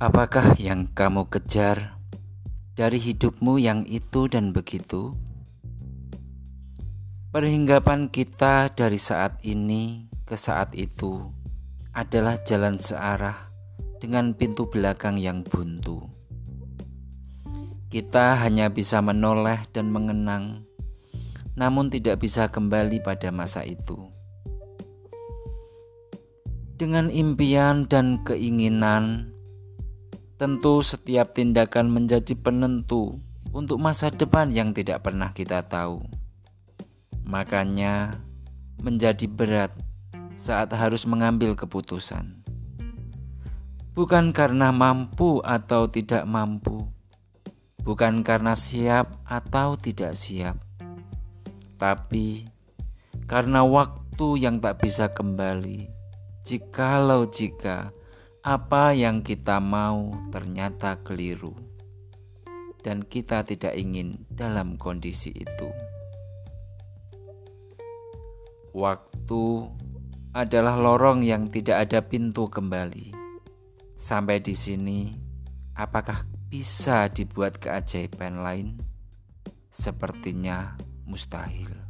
Apakah yang kamu kejar dari hidupmu yang itu dan begitu? Perhinggapan kita dari saat ini ke saat itu adalah jalan searah dengan pintu belakang yang buntu. Kita hanya bisa menoleh dan mengenang, namun tidak bisa kembali pada masa itu dengan impian dan keinginan, tentu setiap tindakan menjadi penentu untuk masa depan yang tidak pernah kita tahu. Makanya, menjadi berat saat harus mengambil keputusan, bukan karena mampu atau tidak mampu, bukan karena siap atau tidak siap, tapi karena waktu yang tak bisa kembali. Jikalau jika apa yang kita mau ternyata keliru, dan kita tidak ingin dalam kondisi itu. Waktu adalah lorong yang tidak ada pintu kembali. Sampai di sini, apakah bisa dibuat keajaiban lain? Sepertinya mustahil.